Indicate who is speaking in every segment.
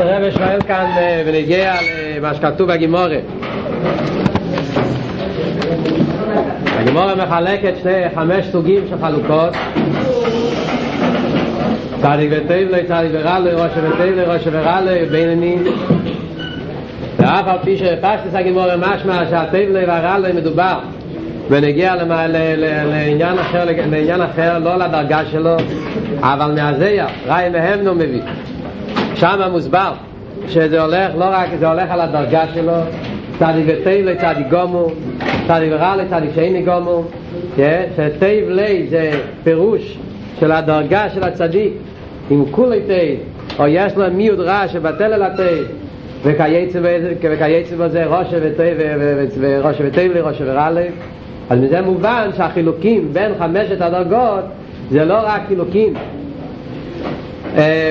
Speaker 1: אלטער רבי שואל כאן בנוגע למה שכתוב בגמרא הגמרא מחלקת שני חמש סוגים של חלוקות. צדיק וטוב לו, צדיק ורע לו, רשע וטוב לו, רשע ורע לו, בינוני. ואף על פי שפשטות הגמרא משמע שהטוב לו והרע לו מדובר בנוגע לעניין אחר, לעניין אחר, לא לדרגה שלו, אבל מהזוהר, רעיא מהימנא מביא. שם מוסבר שזה הולך, לא רק, זה הולך על הדרגה שלו, צדיק וטוב לו צדיק גמור, צדיק ורע לו צדיק שאינו גמור, שטוב לו זה פירוש של הדרגה של הצדיק, אם כולו טוב, או יש לו מיעוט רע שבטל אל הטוב, וכיוצא בזה רשע וטוב ורשע וטוב לו, רשע ורע לו, אז מזה מובן שהחילוקים בין חמשת הדרגות זה לא רק חילוקים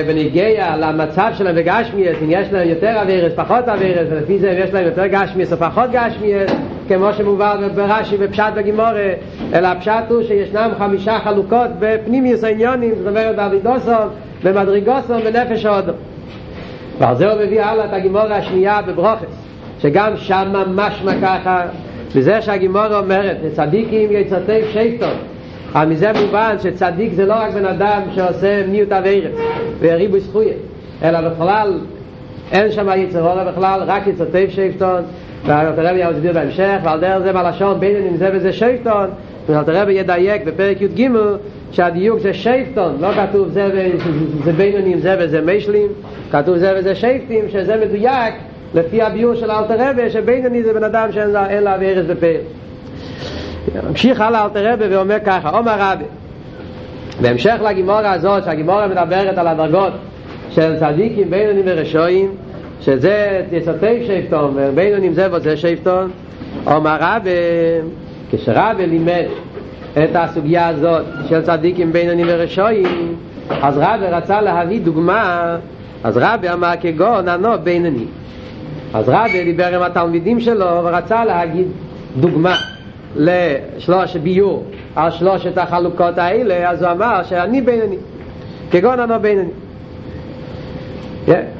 Speaker 1: ונגיע למצב שלהם בגשמיאס אם יש להם יותר אבירס, פחות אבירס ולפי זה אם יש להם יותר גשמיאס או פחות גשמיאס כמו שמובן ברש"י בפשט בגימורה אלא הפשט הוא שישנם חמישה חלוקות בפנימיוס העניונים זאת אומרת באבידוסון, במדריגוסון, בנפש הודו. ועל זה הוא מביא הלאה את הגימורה השנייה בברוכס שגם שם ממש ככה וזה שהגימורה אומרת, צדיקים יצרתי שייפטון אבל מזה מובן שצדיק זה לא רק בן אדם שעושה מיעוט אבירת וריבו זכויות אלא בכלל אין שם יצרורה בכלל, רק יצרתי שייפטון ואלתר רבי יסביר בהמשך ועל דרך זה בלשון בין אם זה וזה שייפטון ואלתר רבי ידייק בפרק י"ג שהדיוק זה שייפטון לא כתוב זה, זה בינונים זה וזה משלים כתוב זה וזה שייפטים שזה מדויק לפי הביור של אלתר רבי שבינוני זה בן אדם שאין לה, לה בפה ממשיך הלאה אלתר רבי ואומר ככה אומר רבי בהמשך לגימורה הזאת שהגימורה מדברת על הדרגות של צדיקים בינונים ורשועים שזה יסוטי שייפטון בינונים זה וזה שייפטון אומר רבי כשרבי לימד את הסוגיה הזאת של צדיקים בינונים ורשועים אז רבי רצה להביא דוגמה אז רבי אמר כגון ענו בינונים אז רבי דיבר עם התלמידים שלו ורצה להגיד דוגמה לשלוש ביור על שלושת החלוקות האלה אז הוא אמר שאני בינני כגון אני בינני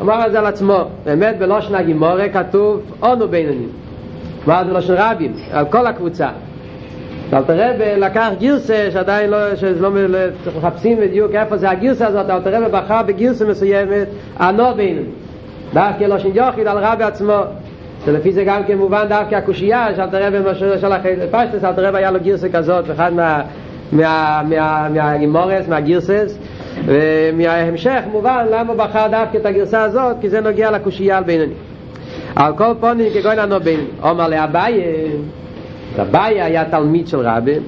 Speaker 1: אמר את זה על עצמו באמת בלושן הגימורה כתוב אונו בינני אמר זה בלושן רבים? על כל הקבוצה. אלתר רבי לקח גירסה שעדיין לא, שלא מחפשים בדיוק איפה זה הגירסה הזאת אלתר רבי בחר בגירסה מסוימת אנו בינני דווקא לא יוחיד על רבי עצמו שלפי זה גם כמובן דווקא הקושייה שאלתר רבי משהו של פשטס אלתר רבי היה לו גירסה כזאת אחד מה, מה, מה, מהגימורס מהגירסס. ומההמשך מובן למה בחר דווקא את הגרסה הזאת? כי זה נוגע לקושייה על בינוני. על כל פונים כגון בינוני. אומר לאביי אביי היה תלמיד של רבי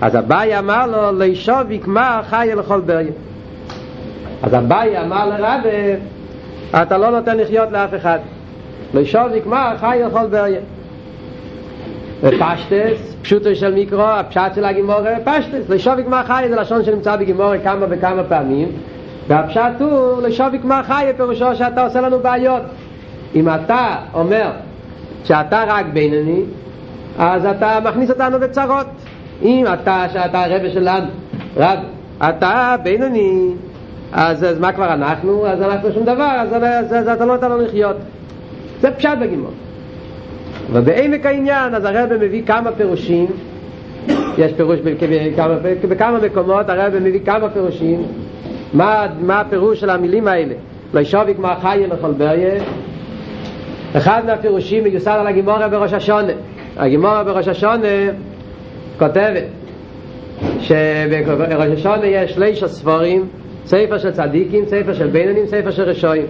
Speaker 1: אז אביי אמר לו לישוב יקמה חי לכל בריה אז אביי אמר לרבי אתה לא נותן לחיות לאף אחד לא שוביק מה חי יכול בריה פשטס, פשוטו של מיקרו, הפשט של הגימורה, פשטס, לשוביק מה חי זה לשון שנמצא בגימורה כמה וכמה פעמים. והפשט הוא לשוביק מה חי פירושו שאתה עושה לנו בעיות. אם אתה אומר שאתה רק בינני אז אתה מכניס אותנו בצרות אם אתה, שאתה הרבא שלנו רב, אתה בינני אז, אז מה כבר אנחנו? אז אנחנו שום דבר, אז, אז, אז אתה לא נותן לנו לחיות. זה פשט בגימור. ובעמק העניין, אז הרב מביא כמה פירושים, יש פירוש בכמה, בכמה מקומות, הרב מביא כמה פירושים, מה, מה הפירוש של המילים האלה? לא ישוביק מה חי לכל בריה. אחד מהפירושים מיוסד על הגימורה בראש השונה. הגימורה בראש השונה כותבת שבראש השונה יש שליש ספורים ספר של צדיקים, ספר של בינונים, ספר של רשועים.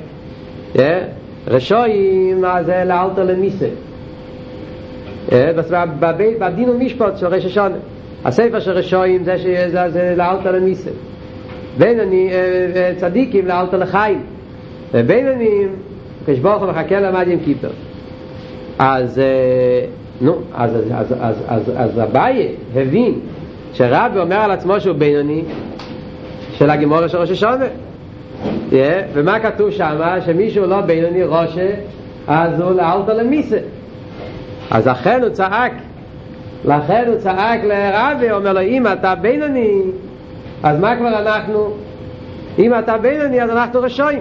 Speaker 1: רשועים זה לאלתר למיסה. בדין ומשפט של ראש השונה. הספר של רשועים זה, זה, זה לאלתר למיסה. בינונים, צדיקים לאלתר לחיים. ובינונים, כשברוך הוא מחכה למד עם כיפר. אז, נו, אז, אז, אז, אז, אז, אז אביי הבין שרבי אומר על עצמו שהוא בינוני של הגימורה של ראש השונה ומה כתוב שם? שמישהו לא בינוני ראשה אז הוא לאלתר למיסה אז לכן הוא צעק לכן הוא צעק לרבי אומר לו אם אתה בינוני אז מה כבר אנחנו אם אתה בינוני אז אנחנו רשועים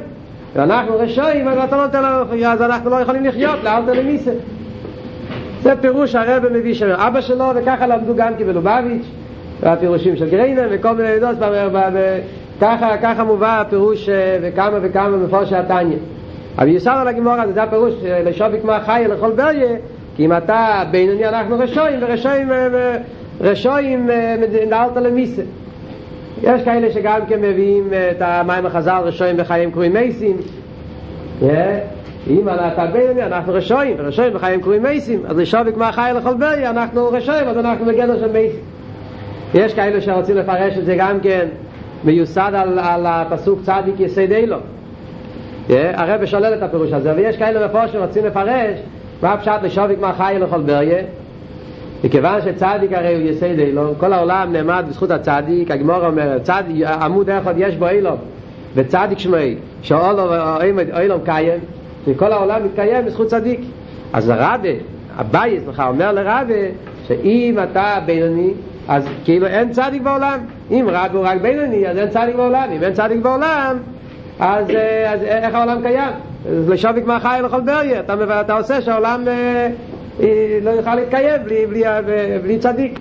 Speaker 1: ואנחנו רשועים, אז אתה לא נותן לנו, אז אנחנו לא יכולים לחיות, לאלתר למיסה. זה פירוש הרב מביא של אבא שלו, וככה למדו גם כי בלובביץ', והפירושים של גריינר וכל מיני עדות, ככה, ככה מובא הפירוש וכמה וכמה מפורשי התניא. אבל יסר על הגימור הזה, זה הפירוש לשוביק מה חי לכל בריה, כי אם אתה בינוני אנחנו רשועים, ורשועים, רשועים נעלת למיסה. יש כאלה שגם כן מביאים את המים החז"ל רשועים בחיים קרויים מייסים. אם אתה בינוני אנחנו רשועים, ורשועים בחיים קרויים מייסים, אז לשוביק מה חי לכל בריה, אנחנו רשועים, אז אנחנו בגדר של מייסים. יש כאלה שרוצים לפרש את זה גם כן מיוסד על, על הפסוק צדיק יסד אילו. הרב שולל את הפירוש הזה, ויש כאלה מפורש שרוצים לפרש מה פשט לשוביק מה חי לכל בריה. מכיוון שצדיק הרי הוא יסד אילו, כל העולם נעמד בזכות הצדיק, הגמור אומר, צדיק, עמוד אחד יש בו אילו, וצדיק שמי, שאילו קיים, וכל העולם מתקיים בזכות צדיק. אז הרבי, אביי, סליחה, אומר לרבי, שאם אתה בינוני, אז כאילו אין צדיק בעולם. אם רבי הוא רק בינוני, אז אין צדיק בעולם. אם אין צדיק בעולם, אז, אז איך העולם קיים? אז לשוביק מהחי לכל בריה. אתה, אתה עושה שהעולם אה, לא יוכל להתקיים בלי, בלי, בלי, צדיק.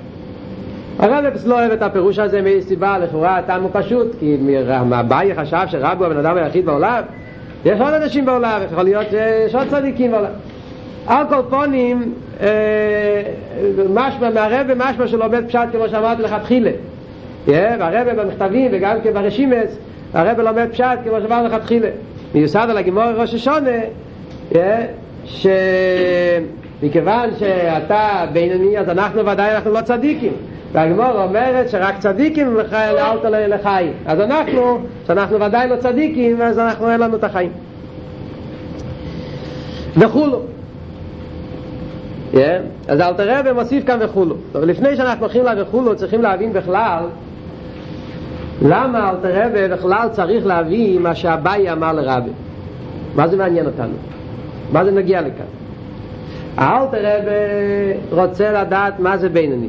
Speaker 1: הרב לא אוהב את הפירוש הזה סיבה, לכאורה הטעם הוא פשוט, כי אביי חשב שרבי הוא הבן אדם היחיד בעולם. יש עוד אנשים בעולם, יכול להיות שיש עוד צדיקים בעולם. על כל פונים, משמע מהרבא משמע שלומד פשט כמו שאמרתי לך תחילה והרבא במכתבים וגם כן ברשימס הרבא לומד פשט כמו שאמרתי לך תחילה מיוסד על הגימור ראש השונה שמכיוון שאתה בינוני אז אנחנו ודאי אנחנו לא צדיקים והגימור אומרת שרק צדיקים לאלתר לחיים אז אנחנו, שאנחנו ודאי לא צדיקים אז אנחנו אין לנו את החיים וכולו Yeah. אז אל תראה ומוסיף כאן וכולו. אבל לפני שאנחנו הולכים לה וכולו, צריכים להבין בכלל למה אל תראה ובכלל צריך להבין מה שהבאי אמר לרבי. מה זה מעניין אותנו? מה זה נגיע לכאן? אל תראה רוצה לדעת מה זה בינוני.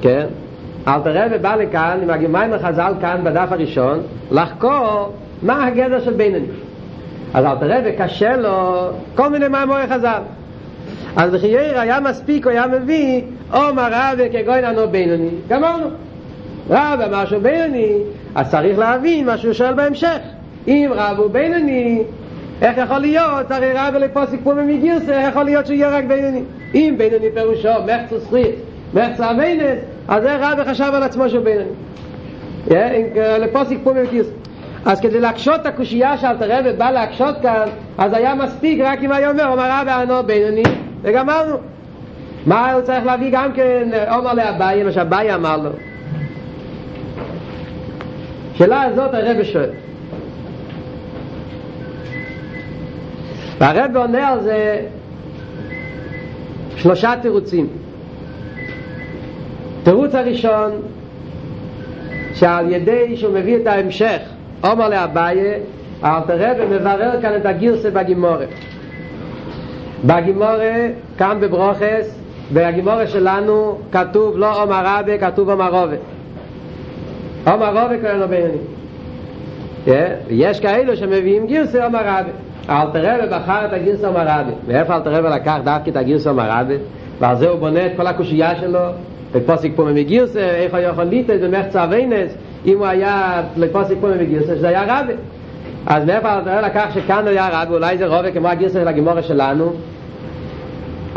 Speaker 1: כן? אל תראה ובא לכאן עם הגימיים החז"ל כאן בדף הראשון לחקור מה הגדר של בינוני. אז אל תראה וקשה לו כל מיני מאמורי חז"ל. אז לחייר היה מספיק, הוא היה מביא, אומר רב כגוין ענו בינוני. גמרנו. רב אמר שהוא בינוני, אז צריך להבין מה שהוא שואל בהמשך. אם רב הוא בינוני, איך יכול להיות? הרי רב לפה סיכמו מגירסה, איך יכול להיות שיהיה רק בינוני? אם בינוני פירושו, מחצו סחית, מחצו אביינס, אז איך רב חשב על עצמו שהוא בינוני? לפה סיכמו מגירסה. אז כדי להקשות את הקושייה שאלת הרב בא להקשות כאן, אז היה מספיק רק אם היה אומר, אומר רב הענו בינוני, וגמרנו. מה הוא צריך להביא גם כן, אומר לאביי, מה שאביי אמר לו. שאלה הזאת הרב שואל. והרב עונה על זה שלושה תירוצים. תירוץ הראשון, שעל ידי שהוא מביא את ההמשך, אומר לאביי, אלתר רב מברר כאן את הגירסה בגימורת. בגימורה, כאן בברוכס, בגימורה שלנו כתוב לא עומר רבי, כתוב עומר רובה. עומר רובה קוראים לו בינוני. יש כאלו שמביאים גירסה עומר רבי. אלתר רבי בחר את הגירסה עומר רבי. מאיפה אלתר רבי לקח דווקא את הגירסה עומר רבי? ועל זה הוא בונה את כל הקושייה שלו. בפוסיק פה מגירסה, איך הוא יכול ליטס במחצה אביינס, אם הוא היה לפוסיק פה מגירסה, שזה היה רבי. אז מאיפה אלתר רבי לקח שכאן היה רבי, אולי זה רובה כמו הגירסה של הגימורה שלנו?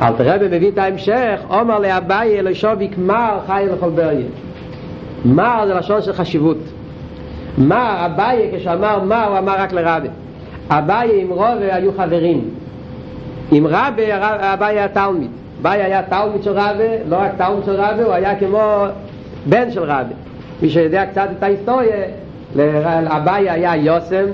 Speaker 1: אלתר רבי מביא את ההמשך, אומר לאביי אלו שוביק מר חי לכל בריה. מר זה לשון של חשיבות. מר, אביי כשאמר מר הוא אמר רק לרבי. אביי עם רובה היו חברים. עם רבי אביי היה תלמיד. אביי היה תלמיד של רבי, לא רק תלמיד של רבי, הוא היה כמו בן של רבי. מי שיודע קצת את ההיסטוריה, אביי היה יוסם,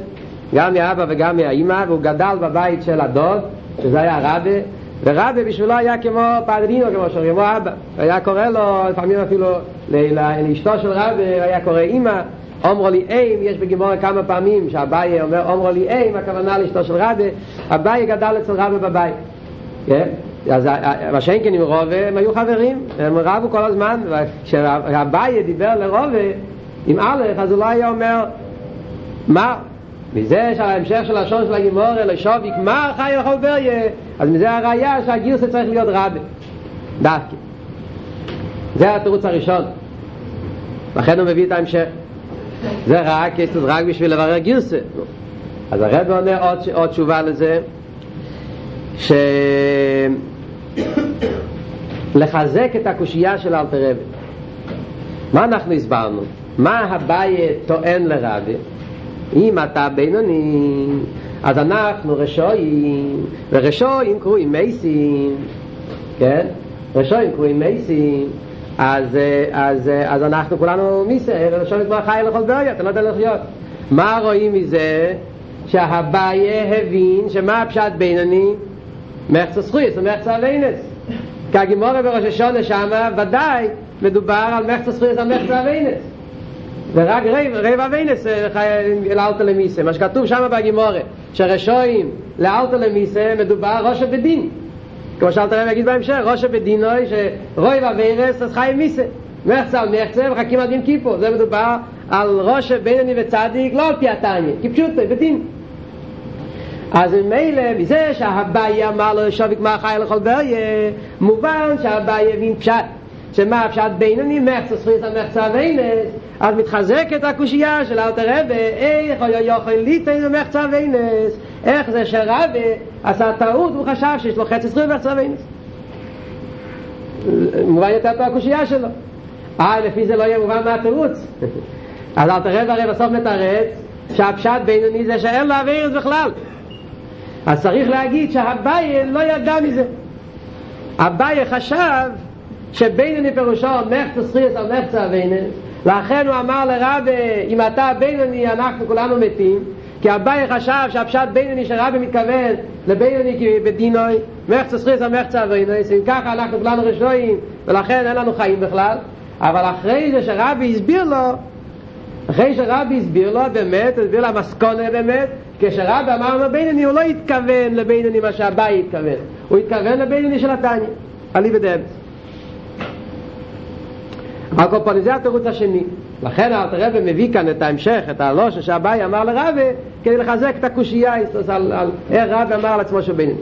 Speaker 1: גם מאבא וגם מהאימא, והוא גדל בבית של הדוד, שזה היה רבי, ורבי בשבילו היה כמו פדרינו, כמו שאומרים, כמו אבא. היה קורא לו, לפעמים אפילו לאשתו של רבי, היה קורא אימא. אומרו לי איים, יש בגימורה כמה פעמים שאביי אומר אומרו לי איים, הכוונה לאשתו של רבי, אביי גדל אצל רבי בבית. כן? אז מה שאין כן עם רובה, הם היו חברים, הם רבו כל הזמן, כשאביי דיבר לרובה עם א', אז הוא לא היה אומר מה? מזה שההמשך של השון של הגימור אלו שוביק מה חי לכל בריה אז מזה הראייה שהגיוס צריך להיות רבי דווקא. זה התירוץ הראשון. לכן הוא מביא את ההמשך. זה רק, רק בשביל לברר גירסה אז הרב עונה עוד, עוד תשובה לזה ש... לחזק את הקושייה של אלתר רבי. מה אנחנו הסברנו? מה הבעיה טוען לרבי? אם אתה בינוני אז אנחנו רשויים ורשויים קרויים מייסים כן? רשויים קרויים מייסים אז, אז, אז אנחנו כולנו מיסה, רשויים כמו חי לכל ברגע, אתה לא יודע לחיות מה רואים מזה? שהבעיה הבין שמה הפשט בינוני? מחצה זכויס ומחצה אביינס כגימורה בראש השונה שמה ודאי מדובר על מחצה זכויס ומחצה אביינס ורק רב, רב אביינס לאלתר למיסה. מה שכתוב שמה בגימורה שרשויים לאלתר למיסה מדובר ראש הבדין. כמו שאלתר רב יגיד בהמשך ראש הבדינוי שרוי ואביינס אז חי מיסה. מחצה על מחצה וחכים על דין קיפו זה מדובר על ראש בינוני וצדיק לא על פי התניא כי פשוט בדין. אז ממילא מזה שהבעיה אמר לו שוביק מה חי לכל בריה מובן שהבעיה הבין פשט. שמה הפשט בינוני מחצה זכויות המחצה ויינס אז מתחזקת הקושייה של אלתר רבי איך יכול ליטן למחצה ויינס איך זה שרבי עשה טעות והוא חשב שיש לו חצי זכויות מחצה ויינס מובן יותר פה הקושייה שלו. אה לפי זה לא יהיה מובן מהתירוץ אז אלתר רבי הרי בסוף מתרץ שהפשט בינוני זה שאין לו אבירס בכלל. אז צריך להגיד שהביי לא ידע מזה. אביי חשב שבינוני פירושו מחצה זכויות על מחצה עוונות לכן הוא אמר לרבה אם אתה בינוני אנחנו כולנו מתים כי אביי חשב שהפשט בינוני שרבה מתכוון לבינוני בדינוי מחצה על מחצה אביינס אם ככה אנחנו כולנו רשעים ולכן אין לנו חיים בכלל. אבל אחרי זה שרבה הסביר לו אחרי שרבה הסביר לו באמת, הסביר לו המסקנה באמת כשרבה אמר לו בינוני הוא לא התכוון לבינוני מה שאביי התכוון הוא התכוון לבינני של התניא עלי בדאבס פנים זה התירוץ השני לכן הרבי מביא כאן את ההמשך את הלוש שהבאי אמר לרבי כדי לחזק את הקושייה על, על איך רבי אמר על עצמו של בינני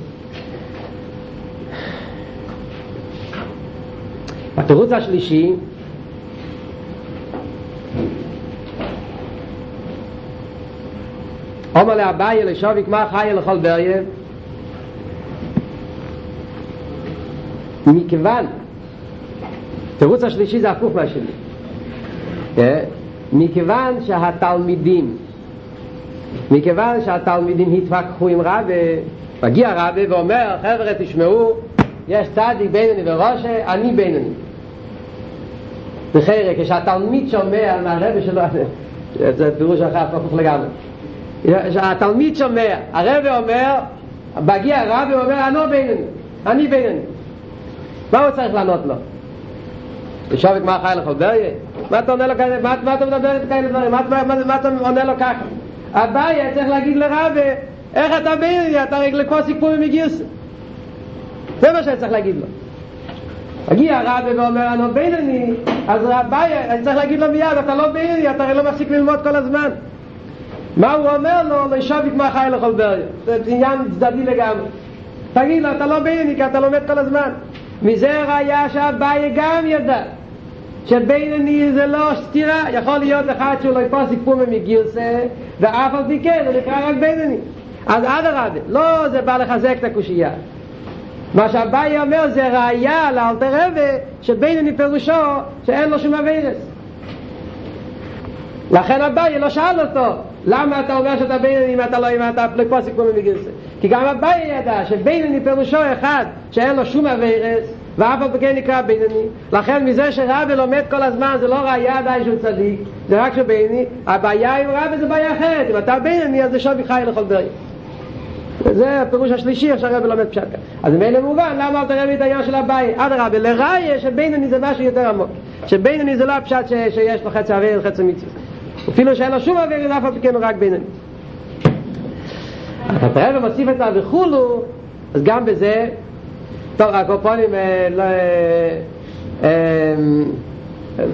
Speaker 1: התירוץ השלישי אומר לאביי לשוביק מה חי לכל בריה מכיוון תירוץ השלישי זה הפוך מהשני מכיוון שהתלמידים מכיוון שהתלמידים התווכחו עם רבי מגיע רבי ואומר חבר'ה תשמעו יש צדיק בינוני וראשה אני בינוני בחרק כשהתלמיד שומע מהרבי שלו זה פירוש אחר הפוך לגמרי התלמיד שומע, הרבי אומר, מגיע הרבי ואומר, אני בינני, אני בינני. מה הוא צריך לענות לו? ושובק מה חי לכל בריה? מה אתה עונה לו כאלה, מה, אתה מדבר את כאלה דברים? מה, אתה עונה לו ככה? הבעיה צריך להגיד לרבי, איך אתה בינני? אתה הרי לכל סיפור מגיוס. זה מה שאני צריך להגיד לו. מגיע הרבי ואומר, אני בינני, אז הבעיה, אני צריך להגיד לו מיד, אתה לא בינני, אתה הרי לא מפסיק ללמוד כל הזמן. מה הוא אומר לו? לשבת מה חי לכל בריה. זה עניין צדדי לגמרי. תגיד לו, אתה לא בייני, כי אתה לומד כל הזמן. מזה ראיה שהבעיה גם ידע. שבינני זה לא סתירה, יכול להיות אחד שהוא לא יפוס סיפור מגירסה, ואף על פי כן, הוא נקרא רק בינני. אז אדרבה, לא זה בא לחזק את הקושייה. מה שהבעיה אומר זה ראיה לאלתר רבי, שבינני פירושו שאין לו שום אבירס. לכן הבעיה לא שאל אותו, למה אתה אומר שאתה בינני אם אתה לא אם אתה פלקפוסק כמו מגירסה כי גם הבאי ידע שבינני פירושו אחד שאין לו שום אבירס ואף על פקן נקרא בינני. לכן מזה שרבי לומד כל הזמן זה לא ראייה די שהוא צדיק זה רק שבינני הבעיה עם רבי זה בעיה אחרת. אם אתה בינני אז זה שווי חי לכל דרי וזה הפירוש השלישי איך שהרבי לומד פשט. כאן אז מילא מובן למה אל תראה את העניין של הבאי עד הרבי לראיה שבינני זה משהו יותר עמוק. שבינני זה לא הפשט שיש לו חצי אבירס חצי מצווה אפילו שאין לו שום אוויר אף על כן הוא רק בינני. אתה תראה ומוסיף את זה וכולו אז גם בזה טוב הקופונים לא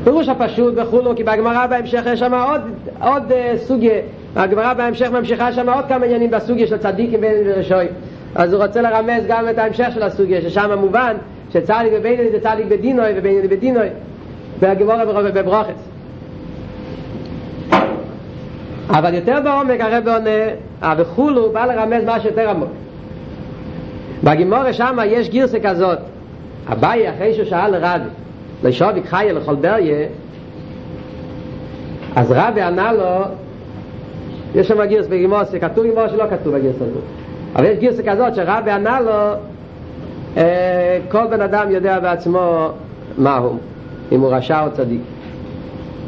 Speaker 1: פירוש הפשוט וכולו כי בהגמרא בהמשך יש שם עוד, עוד סוגי הגמרא בהמשך ממשיכה שם עוד כמה עניינים בסוגיה של צדיקים ורשוי אז הוא רוצה לרמז גם את ההמשך של הסוגיה ששם מובן שצדיק ובינוני זה צדיק בדינוי ובינוני בדינוי. והגמרא בברוכס. אבל יותר בעומק הרב עונה וכולו בא לרמז משהו יותר עמוק בגימורה שם יש גירסה כזאת. אביי אחרי שהוא שאל רבי לשוביק חיה לכל בריה אז רבי ענה לו יש שם גירס בגימורה שכתוב גימורה שלא כתוב בגירס הזאת אבל יש גירסה כזאת שרבי ענה לו אה, כל בן אדם יודע בעצמו מה הוא אם הוא רשע או צדיק.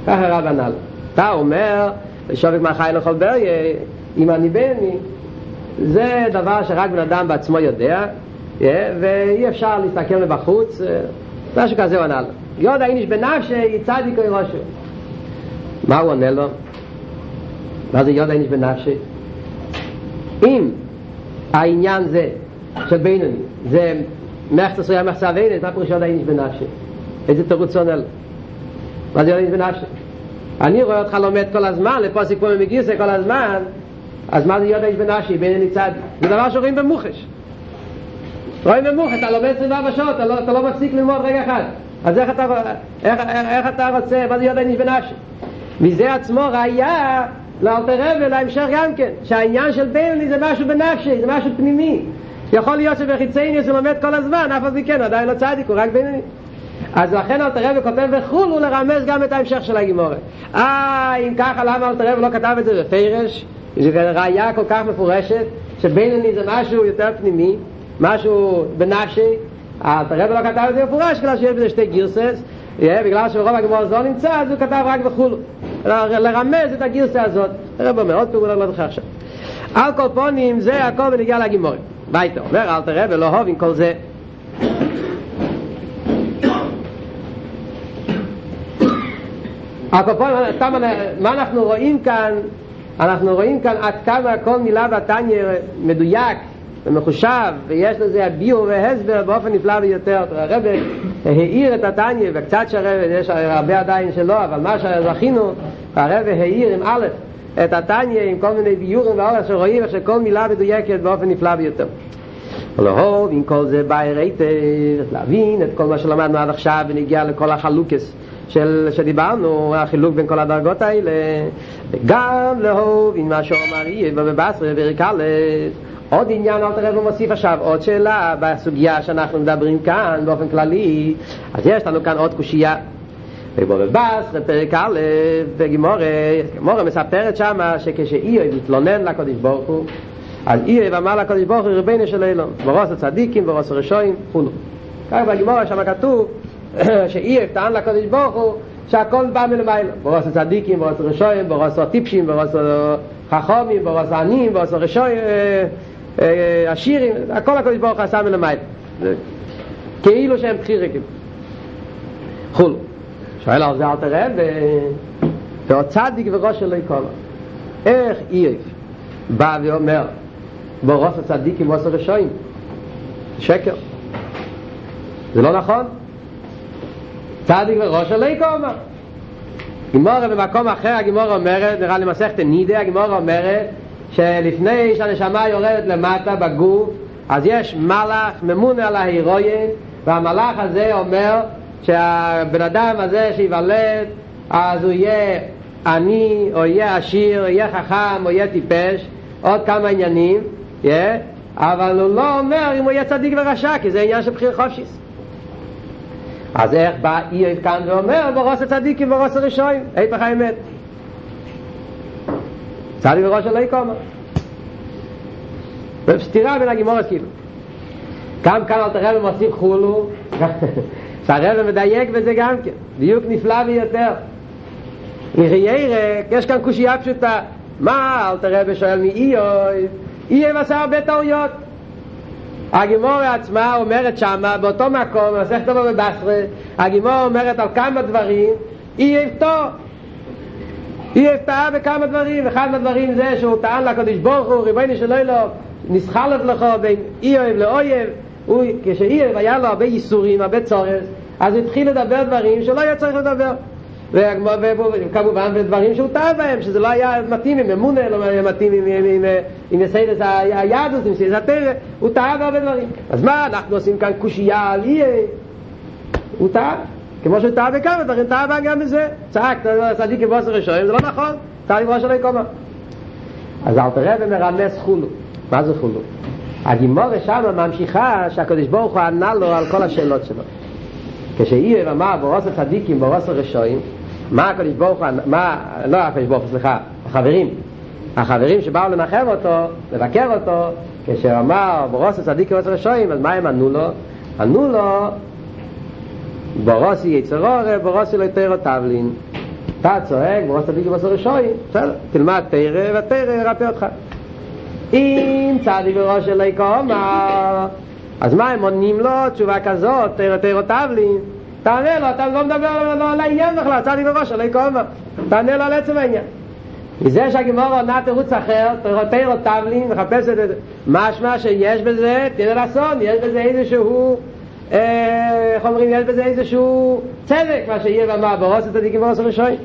Speaker 1: ככה רבי ענה לו. אתה אומר שווק מהחי לכל בריה אם אני בני זה דבר שרק בן אדם בעצמו יודע ואי אפשר להסתכל מבחוץ משהו כזה הוא ענה לו יודע איניש בנפשי צדיק או ראשו מה הוא עונה לו? מה זה יודע איניש בנפשי? אם העניין זה של בינוני זה מחצה סויה מחצה ואינס מה פירוש יודע איניש בנפשי? איזה תירוץ עונה לו? מה זה יודע איניש בנפשי? אני רואה אותך לומד כל הזמן, לפוסק פה מגיסה כל הזמן, אז מה זה יודע איש בנשי, בין אני צד? זה דבר שרואים במוחש. רואים במוחש, אתה לומד 24 שעות, לא, אתה לא מפסיק ללמוד רגע אחד. אז איך אתה, איך, איך, איך אתה רוצה, מה זה יודע איש בנשי? מזה עצמו ראיה לאלתר רבי להמשך גם כן, שהעניין של בינוני זה משהו בנפשי, זה משהו פנימי. יכול להיות שבחיצייני הוא לומד כל הזמן, אף על פי כן, עדיין לא צדיק, הוא רק בינוני. אז לכן אל תראה וכותב וכולו לרמז גם את ההמשך של הגימורה אה, אם ככה למה אל תראה ולא כתב את זה בפרש זה ראייה כל כך מפורשת שבינוני זה משהו יותר פנימי משהו בנפשי. אל תראה ולא כתב את זה מפורש בגלל שיש בזה שתי גירסס. בגלל שרוב הגימורה זו נמצא אז הוא כתב רק וכולו לרמז את הגירסה הזאת. הרב אומר עוד פעולה לא זוכר עכשיו. על כל פונים זה הכל בנגיע לגימורה ביתה אומר אל תראה ולא הוב עם כל זה. הקופון, מה אנחנו רואים כאן? אנחנו רואים כאן עד כמה כל מילה בתניא מדויק ומחושב ויש לזה ביור והסבר באופן נפלא ביותר. הרב העיר את התניא וקצת שהרב יש הרבה עדיין שלא אבל מה שזכינו הרב העיר עם א' את התניא עם כל מיני ביורים ואורס שרואים איך שכל מילה מדויקת באופן נפלא ביותר. ולהוב עם כל זה בא הראיתם להבין את כל מה שלמדנו עד עכשיו ונגיע לכל החלוקס של, שדיברנו, החילוק בין כל הדרגות האלה, וגם לאהוב עם מה שאומר יהיה בבסרי ורקלת. עוד עניין, אל תראה ומוסיף עכשיו עוד שאלה בסוגיה שאנחנו מדברים כאן באופן כללי, אז יש לנו כאן עוד קושייה. ובבבס, פרק א', גימורה מספרת שמה שכשאיוב התלונן לקדוש ברוך הוא, אז איוב אמר לקדוש ברוך הוא ריבונו של עולם, ברוס הצדיקים, ברוס הרשועים, כולו. כך בגימורה שם כתוב שאי טען לקדוש ברוך הוא שהכל בא מלמעלה. ברוס הצדיקים, ברוס הרשויים, ברוס הטיפשים, ברוס החכומים, ברוס העניים, ברוס הרשויים, השירים, הכל הקדוש ברוך עשה מלמעלה. כאילו שהם בחיריקים. חול. שואל על זה אל תראה ועוד צדיק וראש שלו יקום איך אי בא ואומר ברוס הצדיקים, ברוס הרשויים שקר. זה לא נכון צדיק וראש עלי קומה גימורה במקום אחר הגימורה אומרת נראה לי מסכת נידה הגימורה אומרת שלפני שהנשמה יורדת למטה בגוף אז יש מלאך ממונה על ההירויה והמלאך הזה אומר שהבן אדם הזה שיוולד אז הוא יהיה עני או יהיה עשיר או יהיה חכם או יהיה טיפש עוד כמה עניינים yeah, אבל הוא לא אומר אם הוא יהיה צדיק ורשע כי זה עניין של בחיר חופשיס אז איך בא איוב כאן ואומר ברוס הצדיקים ברוס הרשועים היפך האמת צדיק ברוס של לא קומה סתירה בין הגימורס כאילו. גם כאן אל תראה ומוסיף חולו. שהרבא מדייק בזה גם כן. דיוק נפלא ביותר. מחיירק יש כאן קושייה פשוטה. מה אל תראה ושואל מאיוב איוב עשה הרבה טעויות הגימורה עצמה אומרת שמה, באותו מקום, מסכת לו בבשרה, הגימורה אומרת על כמה דברים, אי יפתור. אי יפתעה בכמה דברים, אחד מהדברים זה שהוא טען לקדוש ברוך הוא, ריבונו של עולם, נתחלף לך בין איוב לאויב, הוא, כשאיוב היה לו הרבה ייסורים, הרבה צורס, אז הוא התחיל לדבר דברים שלא היה צריך לדבר. וכמובן בדברים שהוא טעה בהם, שזה לא היה מתאים עם אמונה, לא היה מתאים עם, עם, עם, עם יסודות היהדות, עם יסודות התורה, הוא טעה בהרבה דברים. אז מה אנחנו עושים כאן קושייה על איוב? הוא טעה. כמו שהוא טעה בכמה דברים, טעה גם בזה. צעק, צדיק עם בוסר ראשון, זה לא נכון, טעה ראש עלי קומה. אז אל תראה ומרמס חולו. מה זה חולו? הגימורה שם ממשיכה שהקדוש ברוך הוא ענה לו על כל השאלות שלו. כשאיוב אמר ברוס הצדיקים, ברוס הרשעים, מה הקדוש ברוך הוא, מה, לא הקדוש ברוך הוא, סליחה, החברים, החברים שבאו לנחם אותו, לבקר אותו, כשהוא אמר ברוס הצדיקים, ברוס הרשעים, אז מה הם ענו לו? ענו לו, ברוסי יצרורי, ברוסי לא יתרו תבלין. אתה צועק, ברוס צדיקים, ברוס הרשעים, בסדר, תלמד תרא, והתרא ירפא אותך. אם צדיק בראש אלוהי כאומר אז מה הם עונים לו תשובה כזאת, תרא תרא תבלין תענה לו, אתה לא מדבר לא על העניין בכלל, צדיק בראש אלוהי כאומר תענה לו על עצם העניין. מזה שהגימור עונה תירוץ אחר, תרא תרא תבלין, מחפשת את משמע שיש בזה, תראה לאסון, יש בזה איזשהו איך אומרים, יש בזה איזשהו צדק, מה שיהיה במה ברוס הצדיקים ברוס הראשונים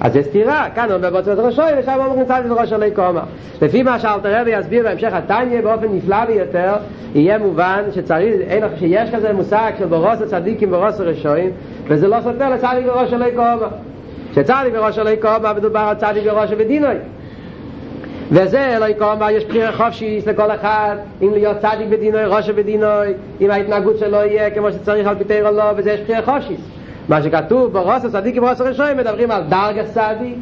Speaker 1: אז זה סתירה, כאן אומר בוצרת ראשוי ושם אומרים צדיק בראש עלי קומה לפי מה שאלתר רבי יסביר בהמשך התניא באופן נפלא ביותר יהיה מובן שצריך, אין, שיש כזה מושג של ברוס הצדיקים ברוס הראשונים וזה לא סותר לצדיק בראש עלי קומה שצדיק בראש עלי קומה מדובר על צדיק בראש ודינוי וזה אלוהי קומה יש בחירה חופשיס לכל אחד אם להיות צדיק בדינוי, ראש בדינוי אם ההתנהגות שלו יהיה כמו שצריך על פיתר או לא וזה יש בחירה חופשיס מה שכתוב ברוס הצדיק וברוס הראשון מדברים על דרגה צדיק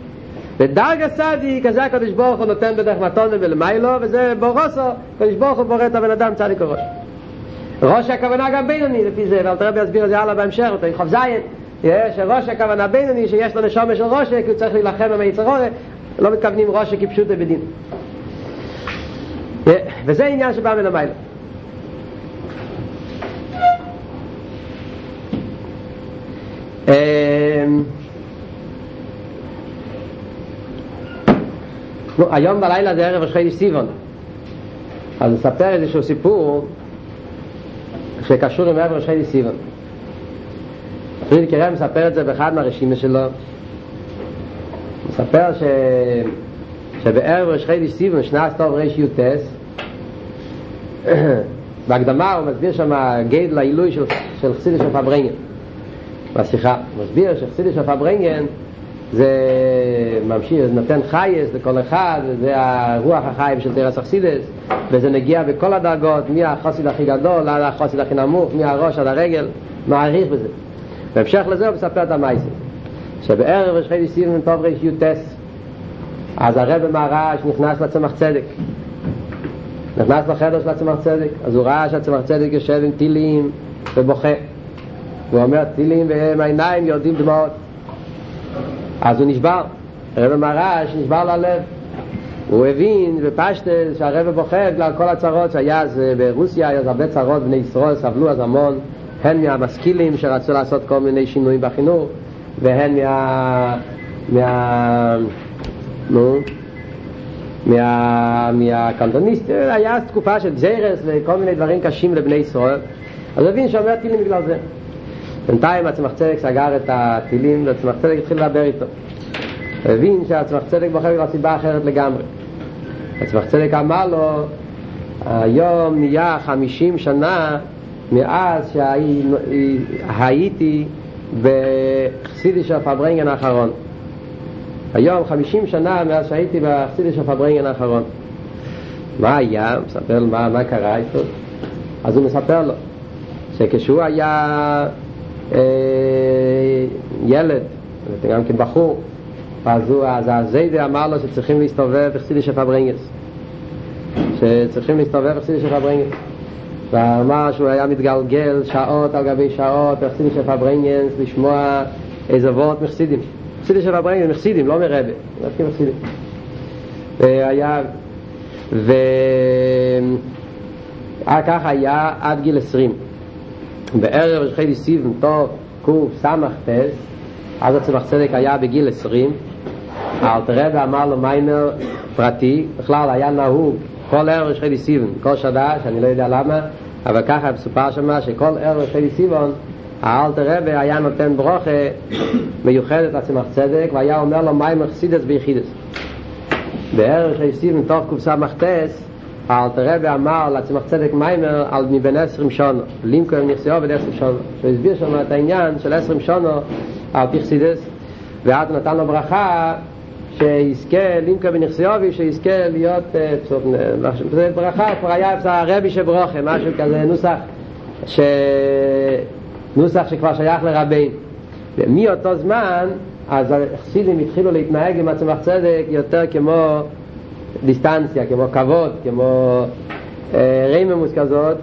Speaker 1: ודרגה צדיק כזה הקדוש ברוך הוא נותן בדרך מתון ולמיילו וזה ברוסו הקדוש ברוך הוא בורא את הבן אדם צדיק וראש. ראש הכוונה גם בינוני לפי זה ואל תראה ביסביר את זה הלאה בהמשך אותו יחוב זין שראש הכוונה בינוני שיש לו נשומה של ראש כי הוא צריך להילחם עם היצרור לא מתכוונים ראש כפשוט בדין. וזה עניין שבא מלמיילו היום בלילה זה ערב ראשי סיבון אז נספר איזשהו סיפור שקשור עם ערב ראשי סיבון פריד קרם מספר את זה באחד מהרשימה שלו מספר ש... שבערב ראשי סיבון שנת טוב ריש יוטס בהקדמה הוא מסביר שם גייד לעילוי של, של חסידי של פברנגן בשיחה מסביר שחסידי של פברנגן זה ממשיך, זה נותן חייס לכל אחד, זה הרוח החיים של תרס אכסידס, וזה נגיע בכל הדרגות, מהחוסיד הכי גדול עד החוסיד הכי נמוך, מהראש עד הרגל, מעריך בזה. בהמשך לזה הוא מספר את המייסים, שבערב חיידי סיבן טוב ריש יוטס, אז הרב מהרעש נכנס לצמח צדק. נכנס לחדר של הצמח צדק, אז הוא ראה שהצמח צדק יושב עם טילים ובוכה. הוא אומר טילים והם העיניים יורדים דמעות. אז הוא נשבר, הרב מרש נשבר ללב. הוא הבין בפשטל שהרב בוכה בגלל כל הצרות שהיה אז ברוסיה, היה הרבה צרות, בני ישראל סבלו אז המון, הן מהמשכילים שרצו לעשות כל מיני שינויים בחינוך, והן מה... מה... נו? מה... מהקנטוניסט, היה תקופה של גזירס וכל מיני דברים קשים לבני ישראל, אז הוא הבין שאומר טילים בגלל זה. בינתיים הצמח צדק סגר את הטילים והצמח צדק התחיל לדבר איתו. הבין שהצמח צדק בוחר לו סיבה אחרת לגמרי. הצמח צדק אמר לו היום נהיה חמישים שנה מאז שהייתי בחסידי של פברנגן האחרון. היום חמישים שנה מאז שהייתי בחסידי של פברנגן האחרון. מה היה? מספר לו מה, מה קרה איתו? אז הוא מספר לו שכשהוא היה ילד, גם כן בחור, אז, הזיידע אמר לו שצריכים להסתובב בחסידישע פארברענגענס שצריכים להסתובב בחסידישע פארברענגענס ואמר שהוא היה מתגלגל שעות על גבי שעות בחסידישע פארברענגענס לשמוע איזה ווארט מחסידים. מחסידישע פארברענגענס, מחסידים, לא מרבי, רק מחסידים. והיה ו... ככה היה עד גיל עשרים בערב חיידי סיבן טוב קוף סמך טס אז הצמח צדק היה בגיל עשרים האלתר רבי אמר לו מיימר פרטי בכלל היה נהוג כל ערב חיידי סיבן כל שדה שאני לא יודע למה אבל ככה מסופר שמה שכל ערב יש חיידי סיבן האלתר רבי היה נותן ברוכה מיוחדת לצמח צדק והיה אומר לו מים מחסידס ביחידס בערך היסיב מתוך קופסה מחטס האלתר רבי אמר לצמח צדק מיימר על מבין עשרים שונו לימקו הם נכסיו בין עשרים שונו שהוא הסביר שם את העניין של עשרים שונו על פי ואז הוא נתן לו ברכה שיזכה לימקה בנכסיובי שיזכה להיות זה ברכה כבר היה הרבי שברוכה משהו כזה נוסח ש... נוסח שכבר שייך לרבים ומאותו זמן אז החסידים התחילו להתנהג עם הצמח צדק יותר כמו דיסטנציה, כמו כבוד, כמו אה, רוממות כזאת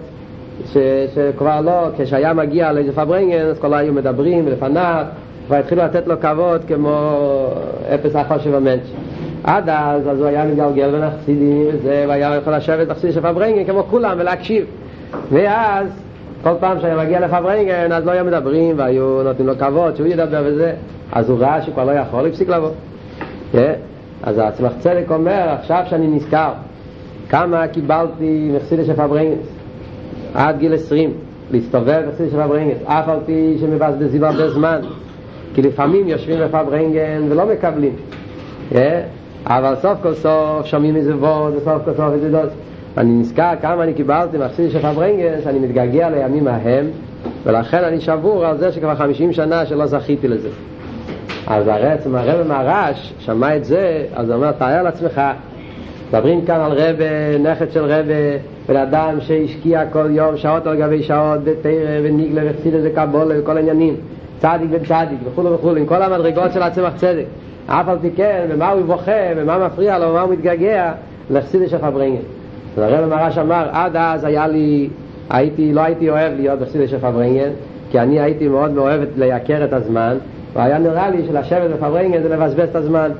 Speaker 1: ש, שכבר לא, כשהיה מגיע לאיזה פארברענגען אז כל היו מדברים ולפניו כבר התחילו לתת לו כבוד כמו אפס החושב המנש עד אז, אז הוא היה מגלגל בין החסידים וזה, והיה יכול לשבת בחסידישע פארברענגען כמו כולם ולהקשיב. ואז כל פעם שהיה מגיע לפארברענגען אז לא היו מדברים והיו נותנים לו כבוד שהוא ידבר וזה. אז הוא ראה שכבר לא יכול, הפסיק לבוא. yeah. אז הצמח צדק אומר עכשיו שאני נזכר כמה קיבלתי מחסידישע פארברענגענס עד גיל עשרים להסתובב מחסידישע פארברענגענס אף על פי שמבזבזים הרבה זמן כי לפעמים יושבים בפארברענגען ולא מקבלים yeah. אבל סוף כל סוף שומעים איזה ווארט וסוף כל סוף איזה דוד אני נזכר כמה אני קיבלתי מחסידי של פברנגן שאני מתגעגע לימים ההם ולכן אני שבור על זה שכבר חמישים שנה שלא זכיתי לזה אז הרב מהרש שמע את זה אז הוא אומר תאר לעצמך מדברים כאן על רב נכד של רב בן אדם שהשקיע כל יום שעות על גבי שעות בתרא וניגלה וחסיד איזה קבולה וכל העניינים צדיק בן צדיק וכולו וכולו עם כל המדרגות של הצמח צדק. אף על פי כן ומה הוא בוכה ומה מפריע לו ומה הוא מתגעגע לחסידישע פארברענגען אז הרב מהר"ש אמר עד אז היה לי הייתי, לא הייתי אוהב להיות בחסידישע פארברענגען כי אני הייתי מאוד מאוהב לייקר את הזמן והיה נראה לי שלשבת בפארברענגען זה לבזבז את הזמן.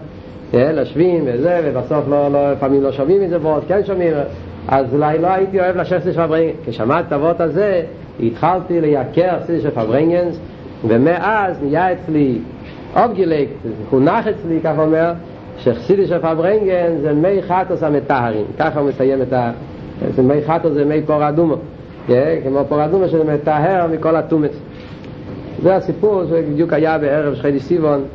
Speaker 1: יושבים וזה ובסוף לא, לא, לפעמים לא שומעים את זה ועוד כן שומעים. אז אולי לא הייתי אוהב לשבת של פארברענגען כשמעתי את הווארט הזה התחלתי לייקר חסידישע פארברענגענס ומאז נהיה אצלי אובגילק, חונך אצלי כך אומר שחסידי של פברנגן זה מי חטוס המטהרים. ככה הוא מסיים את ה... זה מי חטוס זה מי פור אדומו. כמו פור אדומו שזה מטהר מכל הטומץ זה הסיפור שבדיוק היה בערב שחיידי סיבון